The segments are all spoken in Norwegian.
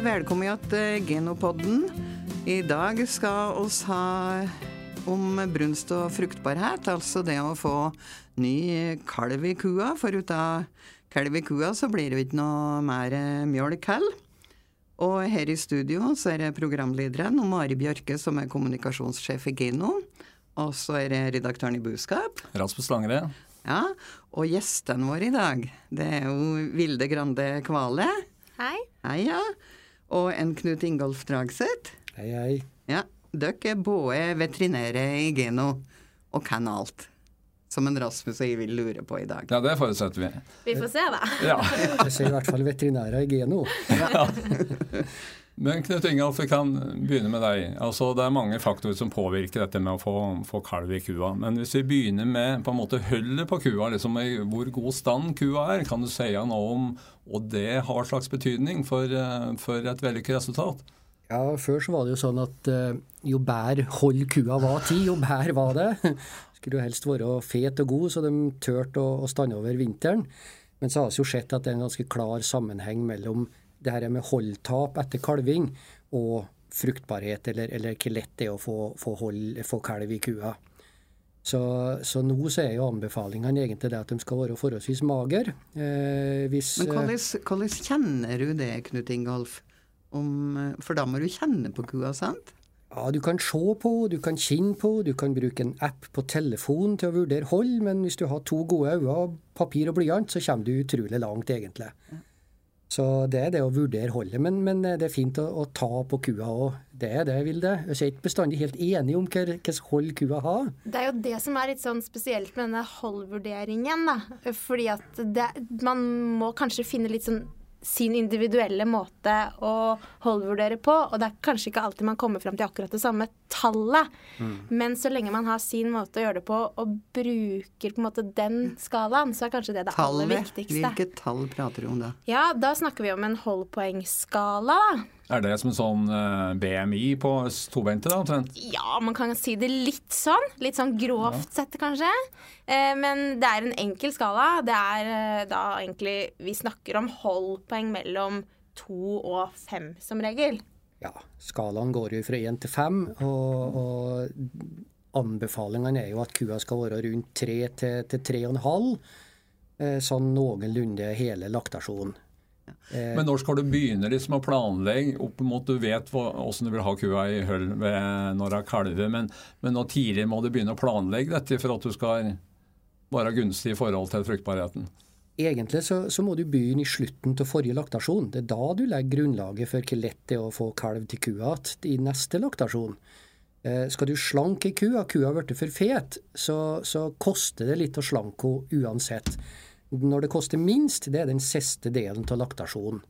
Ja, velkommen til Genopodden. I dag skal oss ha om brunst og fruktbarhet, altså det å få ny kalv i kua. For ut av kalv i kua så blir det ikke noe mer mjølk heller. Og her i studio så er det programlederen og Mari Bjørke, som er kommunikasjonssjef i Geno. Og så er det redaktøren i Buskap. Rasmus Langre. Ja, Og gjestene våre i dag, det er jo Vilde Grande Kvale. Hei. Hei, ja. Og en Knut Ingolf Dragseth. Hei, hei. Ja, Dere er både veterinære i Geno og kan alt. Som en Rasmus og jeg vil lure på i dag. Ja, det forutsetter vi. Vi får se, da. Ja. Jeg ser i hvert fall veterinærer i Geno. Men Knut Ingolf, vi kan begynne med deg. Altså, Det er mange faktorer som påvirker dette med å få, få kalv i kua. Men hvis vi begynner med på en måte hullet på kua, liksom i hvor god stand kua er, kan du si noe om og det har slags betydning for, eh, for et vellykket resultat? Ja, Før så var det jo sånn at uh, jo bedre hold kua var tid, jo bedre var det. Skulle jo helst være fet og god, så de turte å, å stande over vinteren. Men så har vi jo sett at det er en ganske klar sammenheng mellom det her med holdtap etter kalving og fruktbarhet, eller, eller hvor lett det er å få, få, hold, få kalv i kua. Så, så, nå så er jo anbefalingene egentlig det at de skal være forholdsvis magre. Eh, hvis, Men hvordan, hvordan, kjenner du det, Knut Ingolf? Om, for da må du kjenne på kua, sant? Ja, Du kan se på, du kan kjenne på, du kan bruke en app på telefonen til å vurdere hold, men hvis du har to gode øyne, papir og blyant, så kommer du utrolig langt, egentlig. Ja. Så det er det å vurdere holdet. Men, men det er fint å, å ta på kua òg. Det er det, Vilde. Jeg er ikke bestandig helt enig om hvilket hold kua har. Det er jo det som er litt sånn spesielt med denne holdvurderingen, da. Fordi at det, man må kanskje finne litt sånn sin individuelle måte å holdvurdere på. Og det er kanskje ikke alltid man kommer fram til akkurat det samme tallet. Mm. Men så lenge man har sin måte å gjøre det på, og bruker på en måte den skalaen, så er kanskje det det Tallet. aller viktigste. Hvilket tall prater du om da? Ja, da snakker vi om en holdpoengskala, da. Er det som en sånn eh, BMI på tobeinte, da, omtrent? Ja, man kan si det litt sånn. Litt sånn grovt sett, kanskje. Eh, men det er en enkel skala. Det er eh, da egentlig Vi snakker om holdpoeng mellom to og fem, som regel. Ja, skalaen går jo fra én til fem, og, og anbefalingene er jo at kua skal være rundt tre til, til tre og en halv. Sånn noenlunde hele laktasjonen. Eh, Men når skal du begynne liksom å planlegge opp mot du vet hvordan du vil ha kua i høll når hun kalver, men, men nå tidlig må du begynne å planlegge dette for at du skal være gunstig i forhold til fruktbarheten? Egentlig så, så, må du begynne i slutten til forrige laktasjon. Det er da du legger grunnlaget for hvor lett det er å få kalv til kua igjen i neste laktasjon. Eh, skal du slanke kua, kua har blitt for fet, så, så koster det litt å slanke henne uansett. Når det koster minst, det er den siste delen av laktasjonen.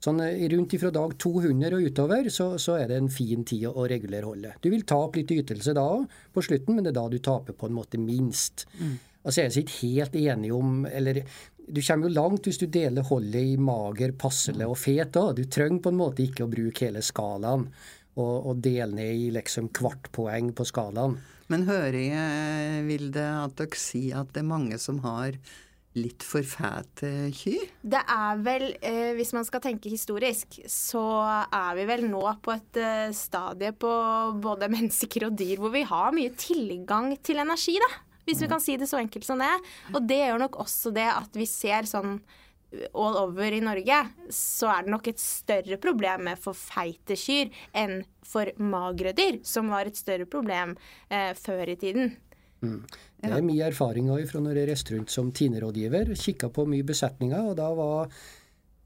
Sånn eh, Rundt ifra dag 200 og utover så, så, er det en fin tid å regulere holdet. Du vil tape litt ytelse da på slutten, men det er da du taper på en måte minst. Mm. Altså Jeg er ikke helt enig om eller Du kommer jo langt hvis du deler holdet i mager, passelig og fet. òg. Du trenger på en måte ikke å bruke hele skalaen og, og dele ned i liksom kvartpoeng på skalaen. Men hører jeg, Vilde, at dere sier at det er mange som har litt for fete kyr? Det er vel, eh, hvis man skal tenke historisk, så er vi vel nå på et eh, stadie på både mennesker og dyr hvor vi har mye tilgang til energi, da. Hvis vi kan si det så enkelt som det. Og det gjør nok også det at vi ser sånn all over i Norge, så er det nok et større problem med for feite kyr enn for magre dyr, som var et større problem eh, før i tiden. Mm. Det er min erfaring fra når jeg reiste rundt som tinerådgiver. Kikka på mye besetninger, og da var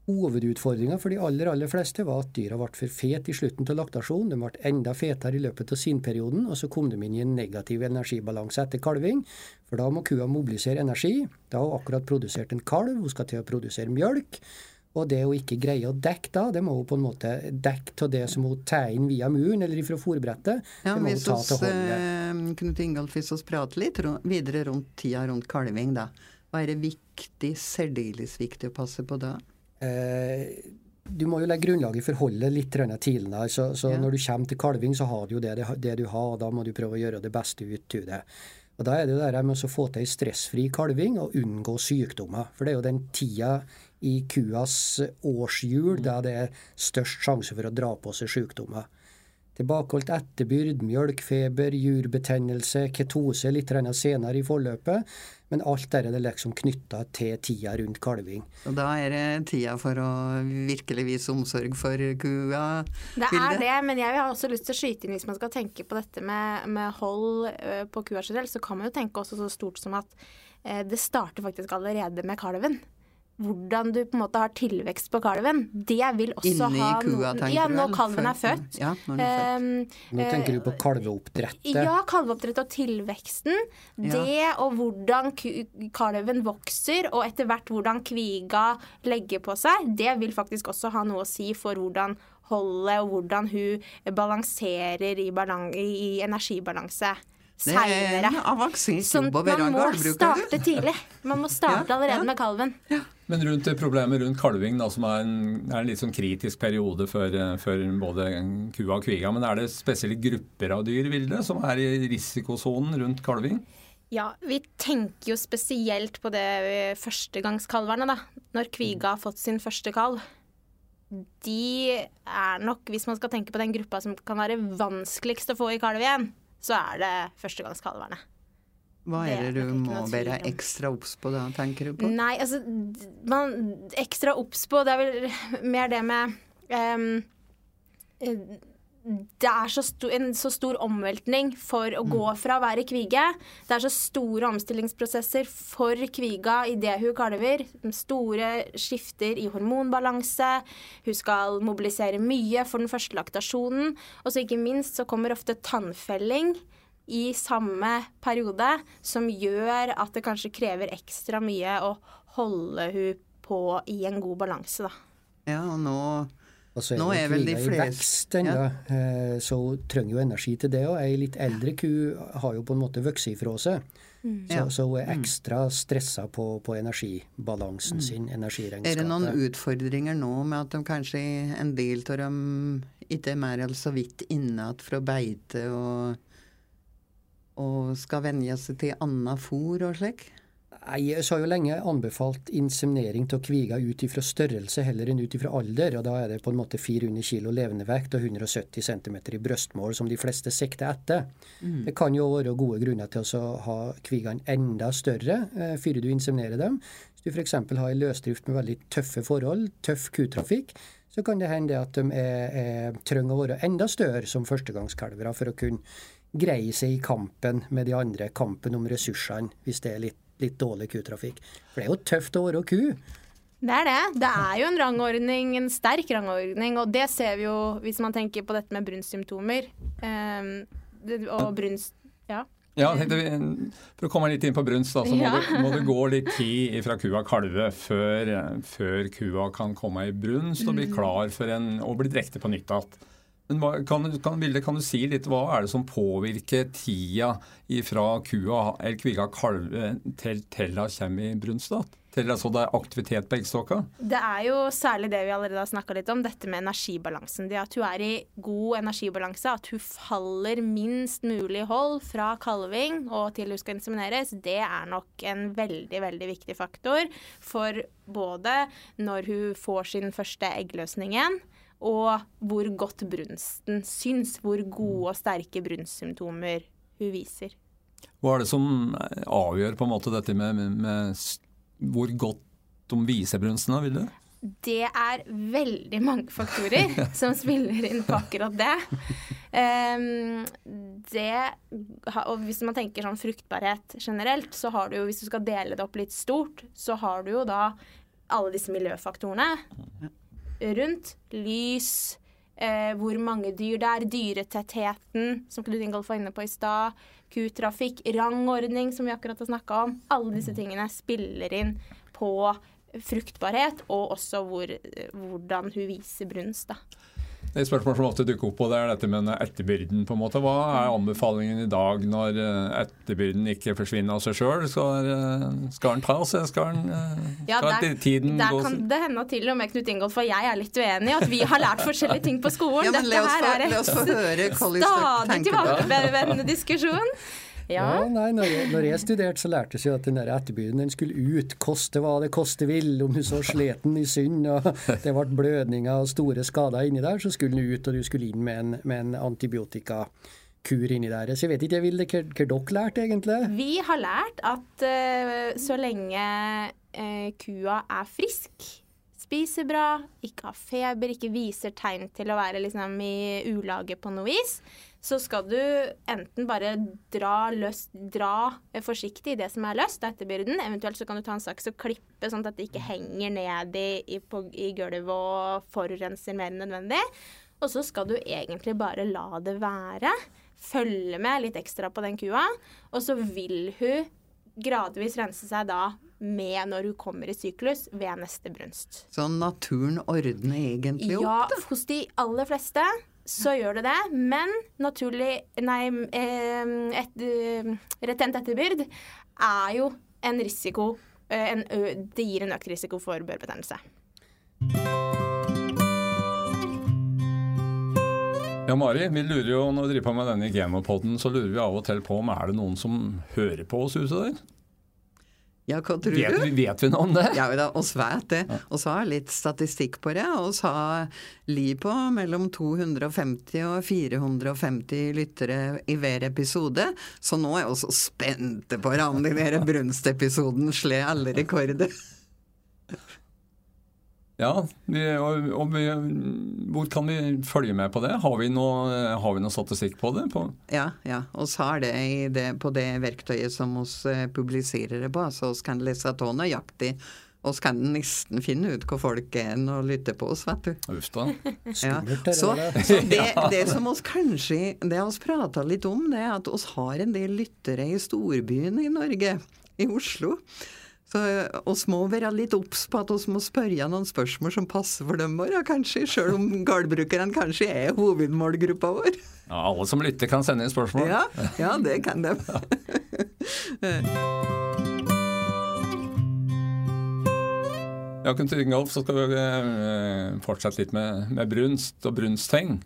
hovedutfordringa for de aller aller fleste var at dyra ble for fete i slutten av laktasjonen. De ble enda fetere i løpet av sinperioden, og så kom de inn i en negativ energibalanse etter kalving. For da må kua mobilisere energi. Da har hun akkurat produsert en kalv, hun skal til å produsere mjølk. Og det å ikke greie å dekke da, det må hun på en måte dekke av det som hun tar inn via muren eller fra fòrbrettet. Ja, det må hun ta til hånda. Eh, Knut Ingolf, hvis vi prater litt videre rundt tida rundt kalving, da. Hva er det viktig, særdeles viktig å passe på da? Eh, du må jo legge grunnlaget for holdet litt tidligere. Så, så ja. når du kommer til kalving, så har du jo det, det, du har. og Da må du prøve å gjøre det beste ut av det. Og Da er det jo det med å få til ei stressfri kalving og unngå sykdommer. For det er jo den tida i kuas årshjul, da det er størst sjanse for å dra på seg sykdommer. Tilbakeholdt etterbyrd, mjølkfeber, jurbetennelse, ketose litt senere i forløpet. Men alt der er det liksom knytta til tida rundt kalving. Og da er det tida for å virkelig vise omsorg for kua? Det er det, men jeg har også lyst til å skyte inn hvis man skal tenke på dette med, med hold på kua generelt, så kan man jo tenke også så stort som at eh, det starter faktisk allerede med kalven hvordan du på en måte har tilvekst på kalven. Det vil også Inni ha kua, tenker Ja, du når kalven er født. Ja, når den er født. Um, Nå tenker du på kalveoppdrettet. ja, kalveoppdrettet og tilveksten. Ja. Det og hvordan kalven vokser, og etter hvert hvordan kviga legger på seg, det vil faktisk også ha noe å si for hvordan holdet og hvordan hun balanserer i, balan i energibalanse er seinere. Sånn man må starte tidlig. Man må starte allerede ja. med kalven. Men rundt problemet rundt kalving, da, som er en, er en litt sånn kritisk periode for, eh, for både kua og kviga, men er det spesielle grupper av dyr, Vilde, som er i risikosonen rundt kalving? Ja, vi tenker jo spesielt på det førstegangskalverne, da. Når kviga har fått sin første kalv. De er nok, hvis man skal tenke på den gruppa som kan være vanskeligst å få i kalv igjen, så er det førstegangskalverne. Hva er det du må være ekstra obs på da, tenker du på? Nei, altså man, Ekstra obs på Det er vel mer det med eh, Det er så stor, en så stor omveltning for å gå fra å være kvige. Det er så store omstillingsprosesser for kviga idet hun kalver. Store skifter i hormonbalanse. Hun skal mobilisere mye for den første laktasjonen. Og så ikke minst så kommer ofte tannfelling i samme periode, som gjør at det kanskje krever ekstra mye å holde hun på i en god balanse, da. Ja, og nå Og er Nå er vel de fleste- ja. eh, så hun trenger jo energi til det. Og ei litt eldre ku har jo på en måte vokst ifra seg. Så, så hun er ekstra stressa på, på energibalansen sin, er det noen utfordringer nå med at de kanskje en del av dem ikke er mer eller så vidt inne igjen fra beite og, og skal venne seg til annet fôr og slik? Nei, så har jo lenge anbefalt inseminering av kviger ut ifra størrelse heller enn ut ifra alder. og Da er det på en måte 400 kg levende vekt og 170 cm i brystmål, som de fleste sikter etter. Det kan jo være gode grunner til å ha kvigene enda større eh, før du inseminerer dem. Hvis du f.eks. har en løsdrift med veldig tøffe forhold, tøff kutrafikk, så kan det hende at de er, er, trenger å være enda større som førstegangskalvere for å kunne greie seg i kampen med de andre, kampen om ressursene, hvis det er litt, litt dårlig kutrafikk. For det er jo tøft å være ku. Det er det. Det er jo en rangordning, en sterk rangordning, og det ser vi jo hvis man tenker på dette med brunstsymptomer. Um, og brunst... Ja. Ja, tenkte vi, For å komme litt inn på brunst, da, så må, Ja. det, må det gå litt tid fra kua kalve før, før kua kan komme i brunst og bli klar for en, å bli drekte på nytt igjen. Men kan, kan, Vilde, kan du si litt, hva er det som påvirker tida fra kua eller kviga kalve til, tella kommer i brunst? da? Til altså det er aktivitet på eggstokka? Det er jo særlig det vi allerede har snakka litt om, dette med energibalansen. Det at hun er i god energibalanse, at hun faller minst mulig hold fra kalving og til hun skal insemineres, det er nok en veldig, veldig viktig faktor for både når hun får sin første eggløsning igjen, og hvor godt brunsten syns, hvor gode og sterke brunstsymptomer hun viser. Hva er det som avgjør på en måte dette med, med, med hvor godt de viser brunsten? da, Vilde? Det er veldig mange faktorer som spiller inn på akkurat det. Um, det og hvis man tenker sånn fruktbarhet generelt, så har du jo, hvis du skal dele det opp litt stort, så har du jo da alle disse miljøfaktorene rundt. Lys, eh, hvor mange dyr det er, dyretettheten, som Knut Ingolf var inne på i stad, kutrafikk, rangordning, som vi akkurat har snakka om. Alle disse tingene spiller inn på fruktbarhet, og også hvor, hvordan hun viser brunst. da. Det er et spørsmål som ofte dukker opp, og det er dette med etterbyrden. på en måte. Hva er anbefalingen i dag når eh, etterbyrden ikke forsvinner av seg sjøl? Skal, eh, skal den tas, eller skal, den, eh, Ja, skal der, tiden der gå kan det hende til og med Knut Ingolf og jeg er litt uenige, i at vi har lært forskjellige ting på skolen. Ja, men la oss, Dette her er la oss få høre hvordan dere stadig tilbakevendende diskusjon. Ja. nei, når jeg, når jeg studerte, så lærte vi at den der etterbyrden den skulle ut, koste hva det koste vil. Om du så sleten i synd og det ble blødninger og store skader inni der, så skulle den ut, og du skulle inn med en, med en antibiotikakur inni der. Så jeg vet ikke, jeg vil hva, hva dere lærte egentlig? Vi har lært at uh, så lenge uh, kua er frisk, spiser bra, ikke har feber, ikke viser tegn til å være liksom, i ulage på noe vis, så skal du enten bare dra, løs, dra forsiktig i det som er løst, etterbyrden. Eventuelt så kan du ta en saks og klippe, sånn at det ikke henger ned i, i, på, i gulvet og forurenser mer enn nødvendig. Og så skal du egentlig bare la det være. Følge med litt ekstra på den kua. Og så vil hun gradvis rense seg da med når hun kommer i syklus ved neste brunst. Så naturen ordner egentlig opp? Ja, hos de aller fleste så gjør det det. Men naturlig Nei, et, eh, retent etterbyrd er jo en risiko eh, en Det gir en økt risiko for børbetennelse. Ja, Mari, vi lurer jo, når vi driver på med denne genopodden, så lurer vi av og til på om er det noen som hører på oss ute der? Ja, hva tror Vet, du? vet vi noe om det? Ja, oss vet det. Og så har litt statistikk på det. Og så har li på mellom 250 og 450 lyttere i hver episode. Så nå er vi også spente på om den denne brunstepisoden slår alle rekorder. Ja, vi, og, og vi, hvor kan vi følge med på det? Har vi noe, har vi noe statistikk på det? På, Ja, ja. oss har det, i det på det verktøyet som vi publiserer det på, så oss kan lese av nøyaktig. Og så kan nesten finne ut hvor folk er og lytter på oss, vet du. Uff da. Ja. Så, så det, det som oss kanskje Det oss vi prata litt om, det er at oss har en del lyttere i storbyen i Norge, i Oslo. Så oss må være litt obs på at oss må spørre noen spørsmål som passer for dem våre, kanskje. Sjøl om gårdbrukerne kanskje er hovedmålgruppa vår. Ja, alle som lytter kan sende inn spørsmål. Ja, ja det kan de. Ja, Knut Ingolf, så skal vi eh, fortsette litt med, med brunst og brunsttegn.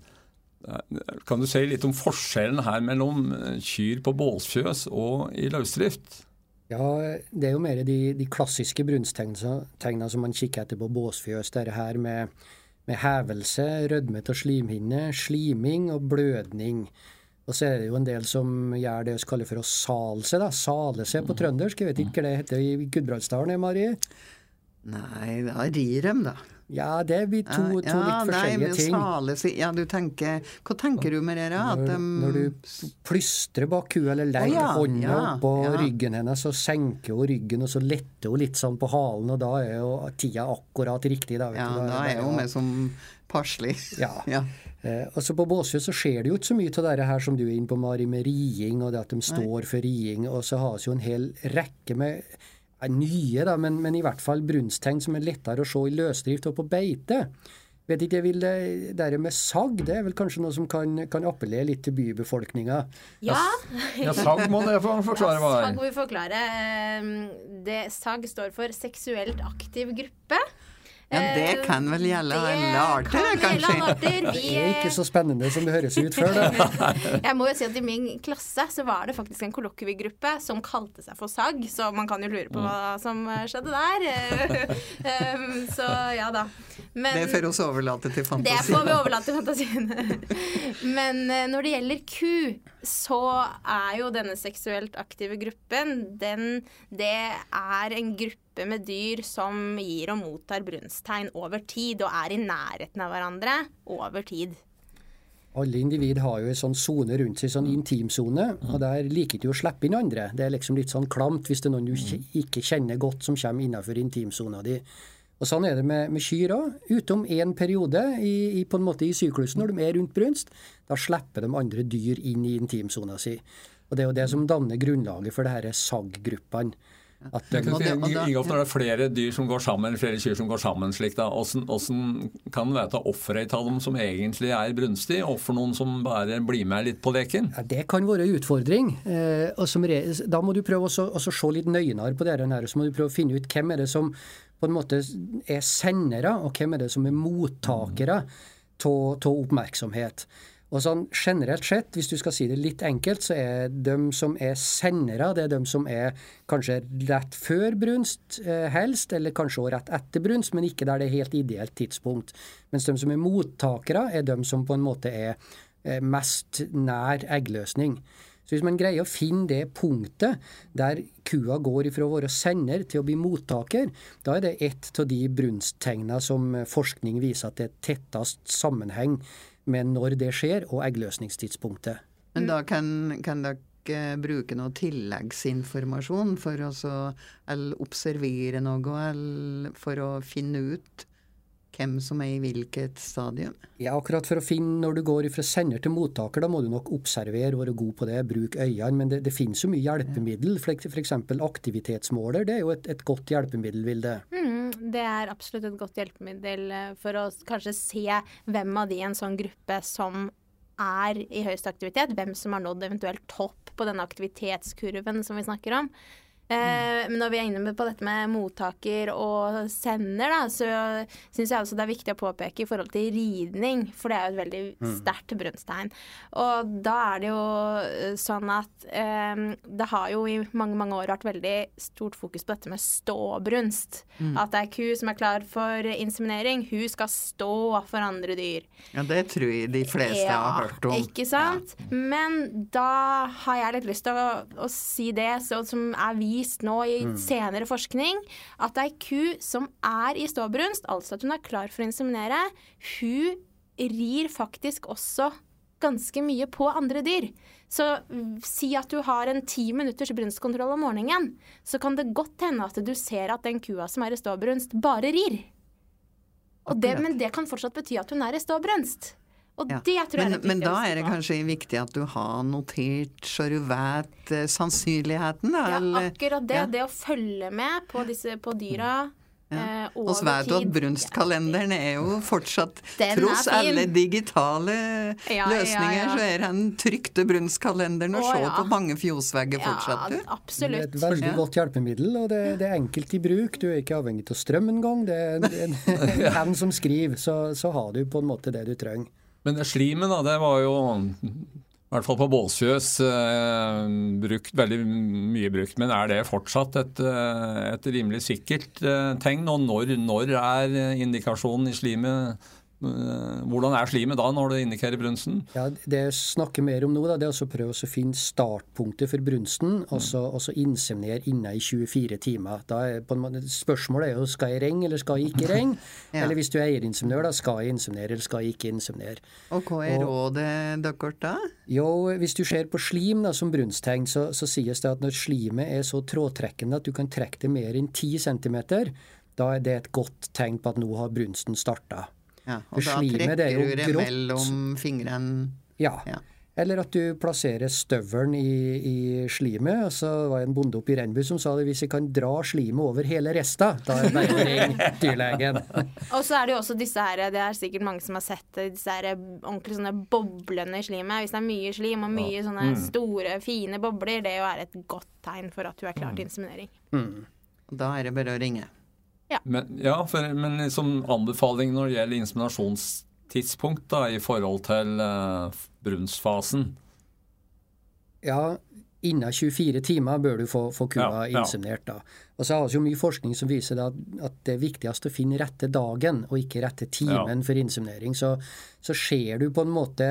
Eh, Kan du si litt om forskjellen her mellom eh, kyr på båsfjøs og i løsdrift? Ja, det er jo mer de, de klassiske brunsttegna som man kikker etter på båsfjøs. Dette her med, med hevelse, rødme av slimhinne, sliming og blødning. Og så er det jo en del som gjør det vi kaller for å sale seg. da, Sale seg på trøndersk. Jeg vet ikke hva det heter i Gudbrandsdalen, Marie? Nei, da rir dem, da. Ja, det blir to, to litt forskjellige nei, ting. Sale, ja, du tenker Hva tenker du med det? da? Når, dem- når du plystrer bak henne, eller legger oh, ja, hånda ja, oppå ja. ryggen hennes, så senker hun ryggen, og så letter hun litt sånn på halen, og da er jo tida akkurat riktig. Da, vet Ja, du. da er hun vi som passelig. Ja. ja. Eh, altså På Båsø så skjer det jo ikke så mye av det her som du er inne på, Mari, med riing, og det at de står for riing. Og så har vi jo en hel rekke med ja, nye, da, men, men i hvert fall brunsttegn som er lettere å se i løsdrift og på beite. Vet ikke, jeg vil det der med sagg, det er vel kanskje noe som kan, kan appellere litt til bybefolkninga. Ja, Ja, Sagg må dere forklare hva SAG Ja, sagg må vi forklare. Ehm, Det SAG står for seksuelt aktiv gruppe. Ja, det Eh, kan vel gjelde det alle arter, kan kanskje? alle arter. Vi, Det er ikke så spennende som det høres ut før. da. jeg må jo si at I min klasse så var det faktisk en kollokviegruppe som kalte seg for SAG, så man kan jo lure på hva som skjedde der. Ehm, så ja da. Men, Det får oss overlate til det fantasi. får vi overlate til fantasien. Men eh, når det gjelder ku, så er jo denne seksuelt aktive gruppen den, Det er en gruppe med dyr som gir og mottar brunsttegn over tid, og er i nærheten av hverandre over tid. Alle individ har jo en sånn sone rundt seg, sånn intimsone, og der liker de å slippe inn andre. Det er liksom litt sånn klamt hvis det er noen du ikke kjenner godt som kommer innenfor intimsona di. Og Sånn er det med, med kyr òg. Utom én periode i, i, på en måte i syklusen, når de er rundt brunst, da slipper de andre dyr inn i intimsona si. Og Det er jo det som danner grunnlaget for det her SAG-gruppene. At det, Og det- og da- Ingolf, er det er flere dyr som går sammen, flere kyr som går sammen slik, da, hvordan, hvordan kan det være dem som egentlig er brunstig, og for noen som bare blir med litt på leken? Ja, Det kan være en utfordring. Eh, og som da må du prøve også, også se litt nøyere på det her. Så må du prøve å finne ut hvem er det som på en måte er sendere, og hvem er det som er mottakere av oppmerksomhet. Og sånn generelt sett, hvis du skal si det litt enkelt, så er de som er sendere, det er de som er kanskje rett før brunst, eh, helst, eller kanskje også rett etter brunst, men ikke der det er helt ideelt tidspunkt. Mens de som er mottakere, er de som på en måte er eh, mest nær eggløsning. Så hvis man greier å finne det punktet der kua går ifra å være sender til å bli mottaker, da er det ett av de brunsttegna som forskning viser at det er tettest sammenheng med når det skjer, og eggløsningstidspunktet. Men da kan, kan dere bruke noe tilleggsinformasjon for å observere noe, eller for å finne ut hvem som er i hvilket stadium? Ja, akkurat for å finne når du går fra sender til mottaker, da må du nok observere, være god på det, bruke øynene. Men det, det finnes jo mye hjelpemiddel. F.eks. aktivitetsmåler. Det er jo et, et godt hjelpemiddel, Vilde. Mm, det er absolutt et godt hjelpemiddel eh, for å kanskje se hvem av de i en sånn gruppe som er i høyest aktivitet, hvem som har nådd eventuelt topp på denne aktivitetskurven som vi snakker om. Eh, men når vi er inne på dette med mottaker og sender, da, så syns jeg også det er viktig å påpeke i forhold til ridning, for det er jo et veldig mm. sterkt brunsttegn. Og da er det jo eh, sånn at eh, det har jo i mange, mange år vært veldig stort fokus på dette med ståbrunst. Mm. At det er ku som er klar for inseminering, hun skal stå for andre dyr. Ja, det tror jeg de fleste ja, har hørt om. Ikke sant? Ja. Men da har jeg litt lyst til å, å si det, så, som er vi vist nå i mm. senere forskning at ei ku som er i ståbrunst, altså at hun er klar for å inseminere, hun rir faktisk også ganske mye på andre dyr. Så si at du har en ti minutters brunstkontroll om morgenen, så kan det godt hende at du ser at den kua som er i ståbrunst, bare rir. Det, men det kan fortsatt bety at hun er i ståbrunst. Og ja. det tror jeg men, er Men da er det kanskje viktig at du har notert så du vet uh, sannsynligheten, da? Ja, akkurat det. Ja. Det å følge med på, disse, på dyra ja. Eh, og så vet du at brunstkalenderen er jo fortsatt Tross alle digitale ja, løsninger, ja, så er den trykte brunstkalenderen å se på mange fjosvegger fortsatt. Ja, absolutt. Det er et veldig godt hjelpemiddel, og det, det, er enkelt i bruk. Du er ikke avhengig av strøm engang. Det er en hen som skriver, så, så har du på en måte det du trenger. Men slimen, da, det var jo i hvert fall på Bålsfjøs eh, brukt, veldig mye brukt. Men er det fortsatt et, eh, et rimelig sikkert eh, tegn? Og når, når er indikasjonen i slimet hvordan er slimet da, når det indikerer brunsten? Ja, Det jeg snakker mer om nå, da, det er å prøve å finne startpunktet for brunsten, og så, og så inseminere inne i 24 timer. Da er på en måte, spørsmålet er jo skal jeg ringe eller skal jeg ikke ringe? ja. Eller hvis du er eierinseminør, da skal jeg inseminere eller skal jeg ikke inseminere? Og hva er rådet deres da? Jo, Hvis du ser på slim da, som brunsttegn, så, så sies det at når slimet er så trådtrekkende at du kan trekke det mer enn 10 cm, da er det et godt tegn på at nå har brunsten starta. Ja, og da trekker du det mellom fingrene? Ja. ja. Eller at du plasserer støvelen i, i slimet. var det en bonde oppe i Renbu som sa det hvis vi kan dra slimet over hele resta, da er det bare ring dyrlegen. og så er det jo også disse her, det er sikkert mange som har sett disse her ordentlig sånne boblene i slimet. Hvis det er mye slim og mye sånne mm. store, fine bobler, det er jo et godt tegn for at du er klar til inseminering. Mm. Da er det bare å ringe. Ja, men, ja for, men liksom anbefaling når det gjelder inseminasjonstidspunkt da, i forhold til uh, brunstfasen? Ja, innen 24 timer bør du få, få kua ja, ja. inseminert. da. Og så har vi jo mye forskning som viser at, at det er viktigst å finne rette dagen, og ikke rette timen ja. for inseminering. Så, så ser du på en måte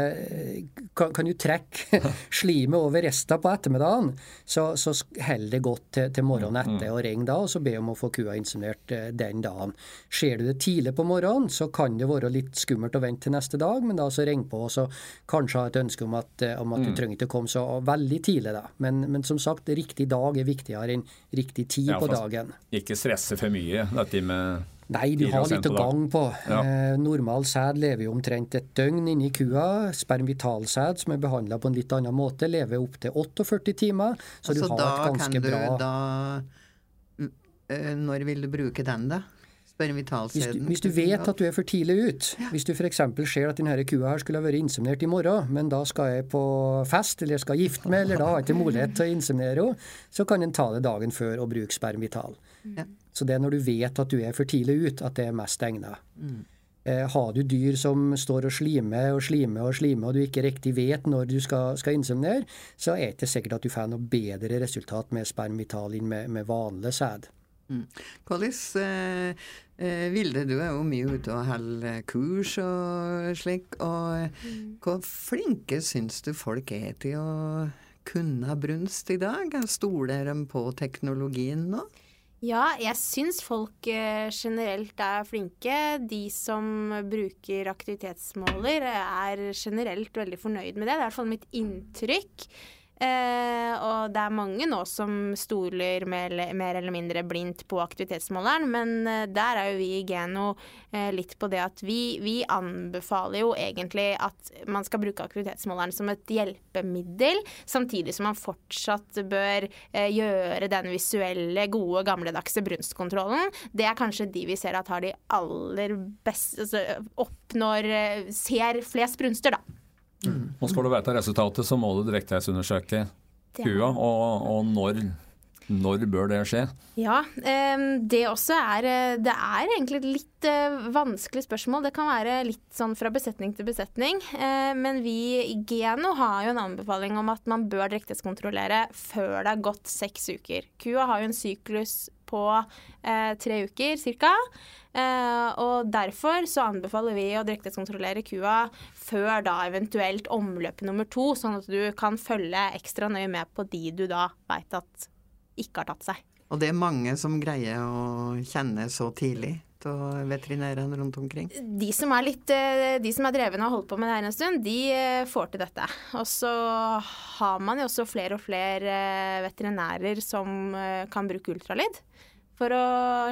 Kan, kan du trekke slimet over resten på ettermiddagen, så, så holder det godt til, til morgenen mm, etter, og ring da, og så be om å få kua inseminert eh, den dagen. Ser du det tidlig på morgenen, så kan det være litt skummelt å vente til neste dag, men da så ring på, og så kanskje ha et ønske om at, eh, om at du mm. trenger ikke å komme så veldig tidlig, da. Men, men som sagt, riktig dag er viktigere enn riktig tid på dagen dagen. Ikke stresse for mye, dette med Nei, du har litt å gang på. Ja. Eh, normal sæd lever jo omtrent et døgn inni kua. Spermvitalsæd, som er behandla på en litt annen måte, lever opptil 48 timer. Så altså, du har et ganske bra da, uh, Når vil du bruke den, da? Hvis du, hvis du, vet at du er for tidlig ut, ja. hvis du f.eks. ser at denne kua her skulle ha vært inseminert i morgen, men da skal jeg på fest, eller jeg skal gifte meg, eller da har jeg ikke mulighet til å inseminere henne, så kan en ta det dagen før og bruke spermvital. Ja. Så det er når du vet at du er for tidlig ut, at det er mest egnet. Mm. Eh, har du dyr som står og slimer og slimer og slimer, og du ikke riktig vet når du skal, skal inseminere, så er det ikke sikkert at du får noe bedre resultat med spermvital enn med, med vanlig sæd. Mm. Hvordan eh, eh, Vilde, du er jo mye ute og holder kurs og slik. og mm. Hvor flinke syns du folk er til å kunne brunst i dag? Stoler de på teknologien nå? Ja, jeg syns folk eh, generelt er flinke. De som bruker aktivitetsmåler er generelt veldig fornøyd med det. Det er i hvert fall mitt inntrykk. Eh, og det er mange nå som stoler mer, mer, eller mindre blindt på aktivitetsmåleren, men eh, der er jo vi i Geno eh, litt på det at vi, vi, anbefaler jo egentlig at man skal bruke aktivitetsmåleren som et hjelpemiddel, samtidig som man fortsatt bør eh, gjøre den visuelle, gode, gamledagse brunstkontrollen. Det er kanskje de vi ser at har de aller beste altså, Oppnår eh, Ser flest brunster, da. Mm. Og skal du vite resultatet, så må du direktehetsundersøke kua, og, og når, når bør det skje? Ja, det også er eh, Det er egentlig et litt eh, vanskelig spørsmål. Det kan være litt sånn fra besetning til besetning. Eh, men vi i Geno har jo en anbefaling om at man bør direktehetskontrollere før det har gått seks uker. Kua har jo en syklus på tre uker ca. Eh, og derfor så anbefaler vi å direkteskontrollere kua før da eventuelt omløp nummer to, sånn at du kan følge ekstra nøye med på de du da veit at ikke har tatt seg. Og det er mange som greier å kjenne så tidlig av veterinærene rundt omkring? De som er litt eh, De som er drevne og har holdt på med det her en stund, de eh, får til dette. Og så har man jo også flere og flere veterinærer som kan bruke ultralyd for å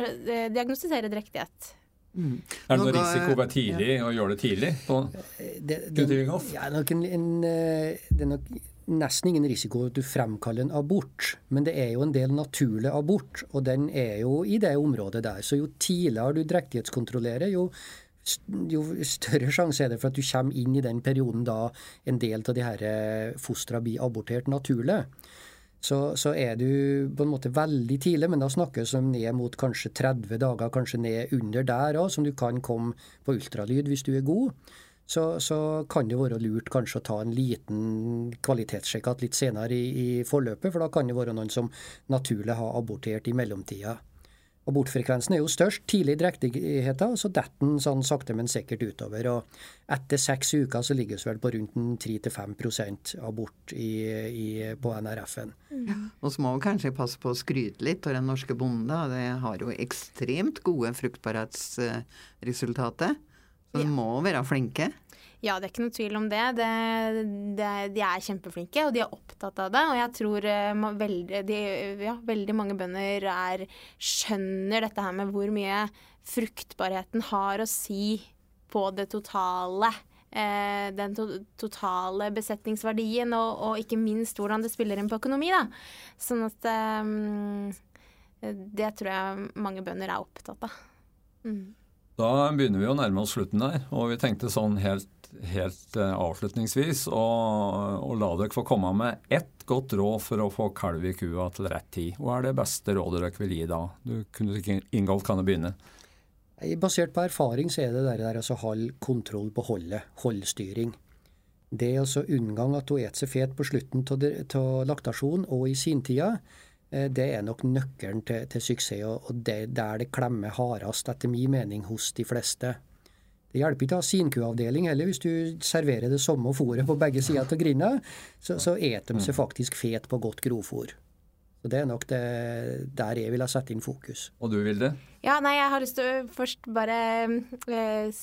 eh, diagnostisere drektighet. Mm. Er det noe risiko ved tidlig ja. å gjøre det tidlig? På det, det, ja, nok en, en, eh, det er nok nesten ingen risiko at du fremkaller en abort, men det er jo en del naturlig abort, og den er jo i det området der. Så jo tidligere du drektighetskontrollerer, jo, jo større sjanse er det for at du kommer inn i den perioden da en del av de her eh, fostra blir abortert naturlig så, så, er du på en måte veldig tidlig, men da snakkes det ned mot kanskje 30 dager, kanskje ned under der òg, som du kan komme på ultralyd hvis du er god. Så, så, kan det være lurt kanskje å ta en liten kvalitetssjekk litt senere i, i, forløpet, for da kan det være noen som naturlig har abortert i mellomtida. Abortfrekvensen er jo størst tidlig i drektigheten, så detter den sånn sakte, men sikkert utover. og Etter seks uker så ligger vi vel på rundt 3-5 abort i, i, på NRF-en. Ja. Og så må vi kanskje passe på å skryte litt av den norske bonden. Det har jo ekstremt gode fruktbarhetsresultater. Så de må være flinke. Ja, det er ikke noe tvil om det. det, det de er kjempeflinke, og de er opptatt av det. Og jeg tror uh, veldig, de, ja, veldig mange bønder er, skjønner dette her med hvor mye fruktbarheten har å si på det totale. Uh, den to totale besetningsverdien, og, og, ikke minst hvordan det spiller inn på økonomi. Da. Sånn at um, Det tror jeg mange bønder er opptatt av. Mm. Da begynner vi å nærme oss slutten der, og vi tenkte sånn helt helt uh, avslutningsvis å, la dere få komme med ett godt råd for å få kalv i kua til rett tid. Hva er det beste rådet dere vil gi da? Du kunne ikke, Ingolf kan du begynne. Basert på erfaring så er det der, der altså hold kontroll på holdet, holdstyring. Det er altså unngang at hun spiser seg fet på slutten av laktasjon og i sintida, eh, det er nok nøkkelen til, til suksess, og det der det klemmer hardest, etter min mening, hos de fleste. Det hjelper ikke å ha sinkuavdeling heller. Hvis du serverer det samme fôret på begge sider av grinda, så, så eter de seg faktisk fet på godt grovfôr. Så Det er nok det, der jeg vil ha satt inn fokus. Og du, Vilde? Ja, nei, Jeg har lyst til å først bare eh,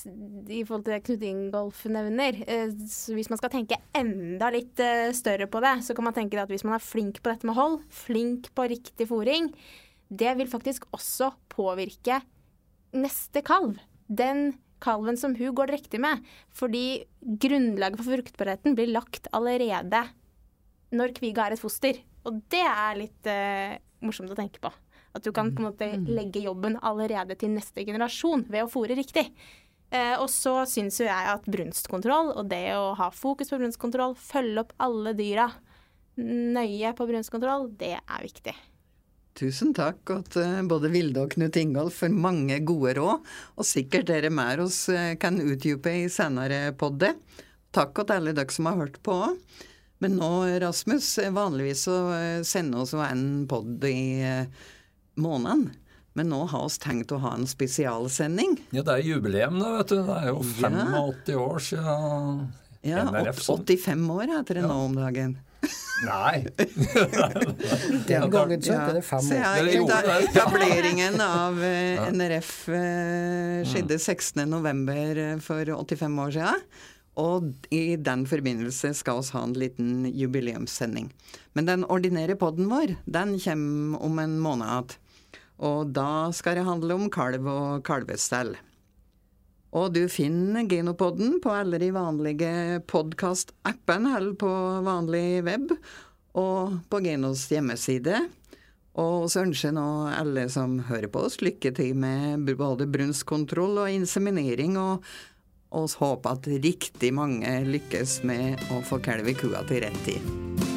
I forhold til det Knut Ingolf nevner eh, Hvis man skal tenke enda litt eh, større på det, så kan man tenke at hvis man er flink på dette med hold, flink på riktig fòring, det vil faktisk også påvirke neste kalv. Den kalven som hun går direkte med. Fordi grunnlaget for fruktbarheten blir lagt allerede når kviga er et foster. Og det er litt uh, morsomt å tenke på. At du kan på en måte mm. legge jobben allerede til neste generasjon ved å fòre riktig. Uh, og så syns jo jeg at brunstkontroll og det å ha fokus på brunstkontroll, følge opp alle dyra nøye på brunstkontroll, det er viktig. Tusen takk til både Vilde og Knut Ingolf for mange gode råd, og sikkert dere mer oss eh, kan utdype i senere podder. Takk til alle dere som har hørt på òg. Men nå, Rasmus, vanligvis så eh, sender oss en pod i eh, måneden. Men nå har vi tenkt å ha en spesialsending. Ja, det er jubileum, da, vet du. Det er jo 85 år siden ja, NRF. 85 år heter det ja. nå om dagen. Nei. Den gangen så het det fem år. Etableringen av eh, NRF skjedde 16.11. Eh, for 85 år siden. Og i den forbindelse skal vi ha en liten jubileumssending. Men den ordinære poden vår, den kommer om en måned. Og da skal det handle om kalv og kalvestell. Og du finner Genopodden på alle de vanlige podkast-appene eller på vanlig web, og på Genos hjemmeside. Og så ønsker nå alle som hører på oss, lykke til med både brunstkontroll og inseminering, og oss håper at riktig mange lykkes med å få kalv i kua til rett tid.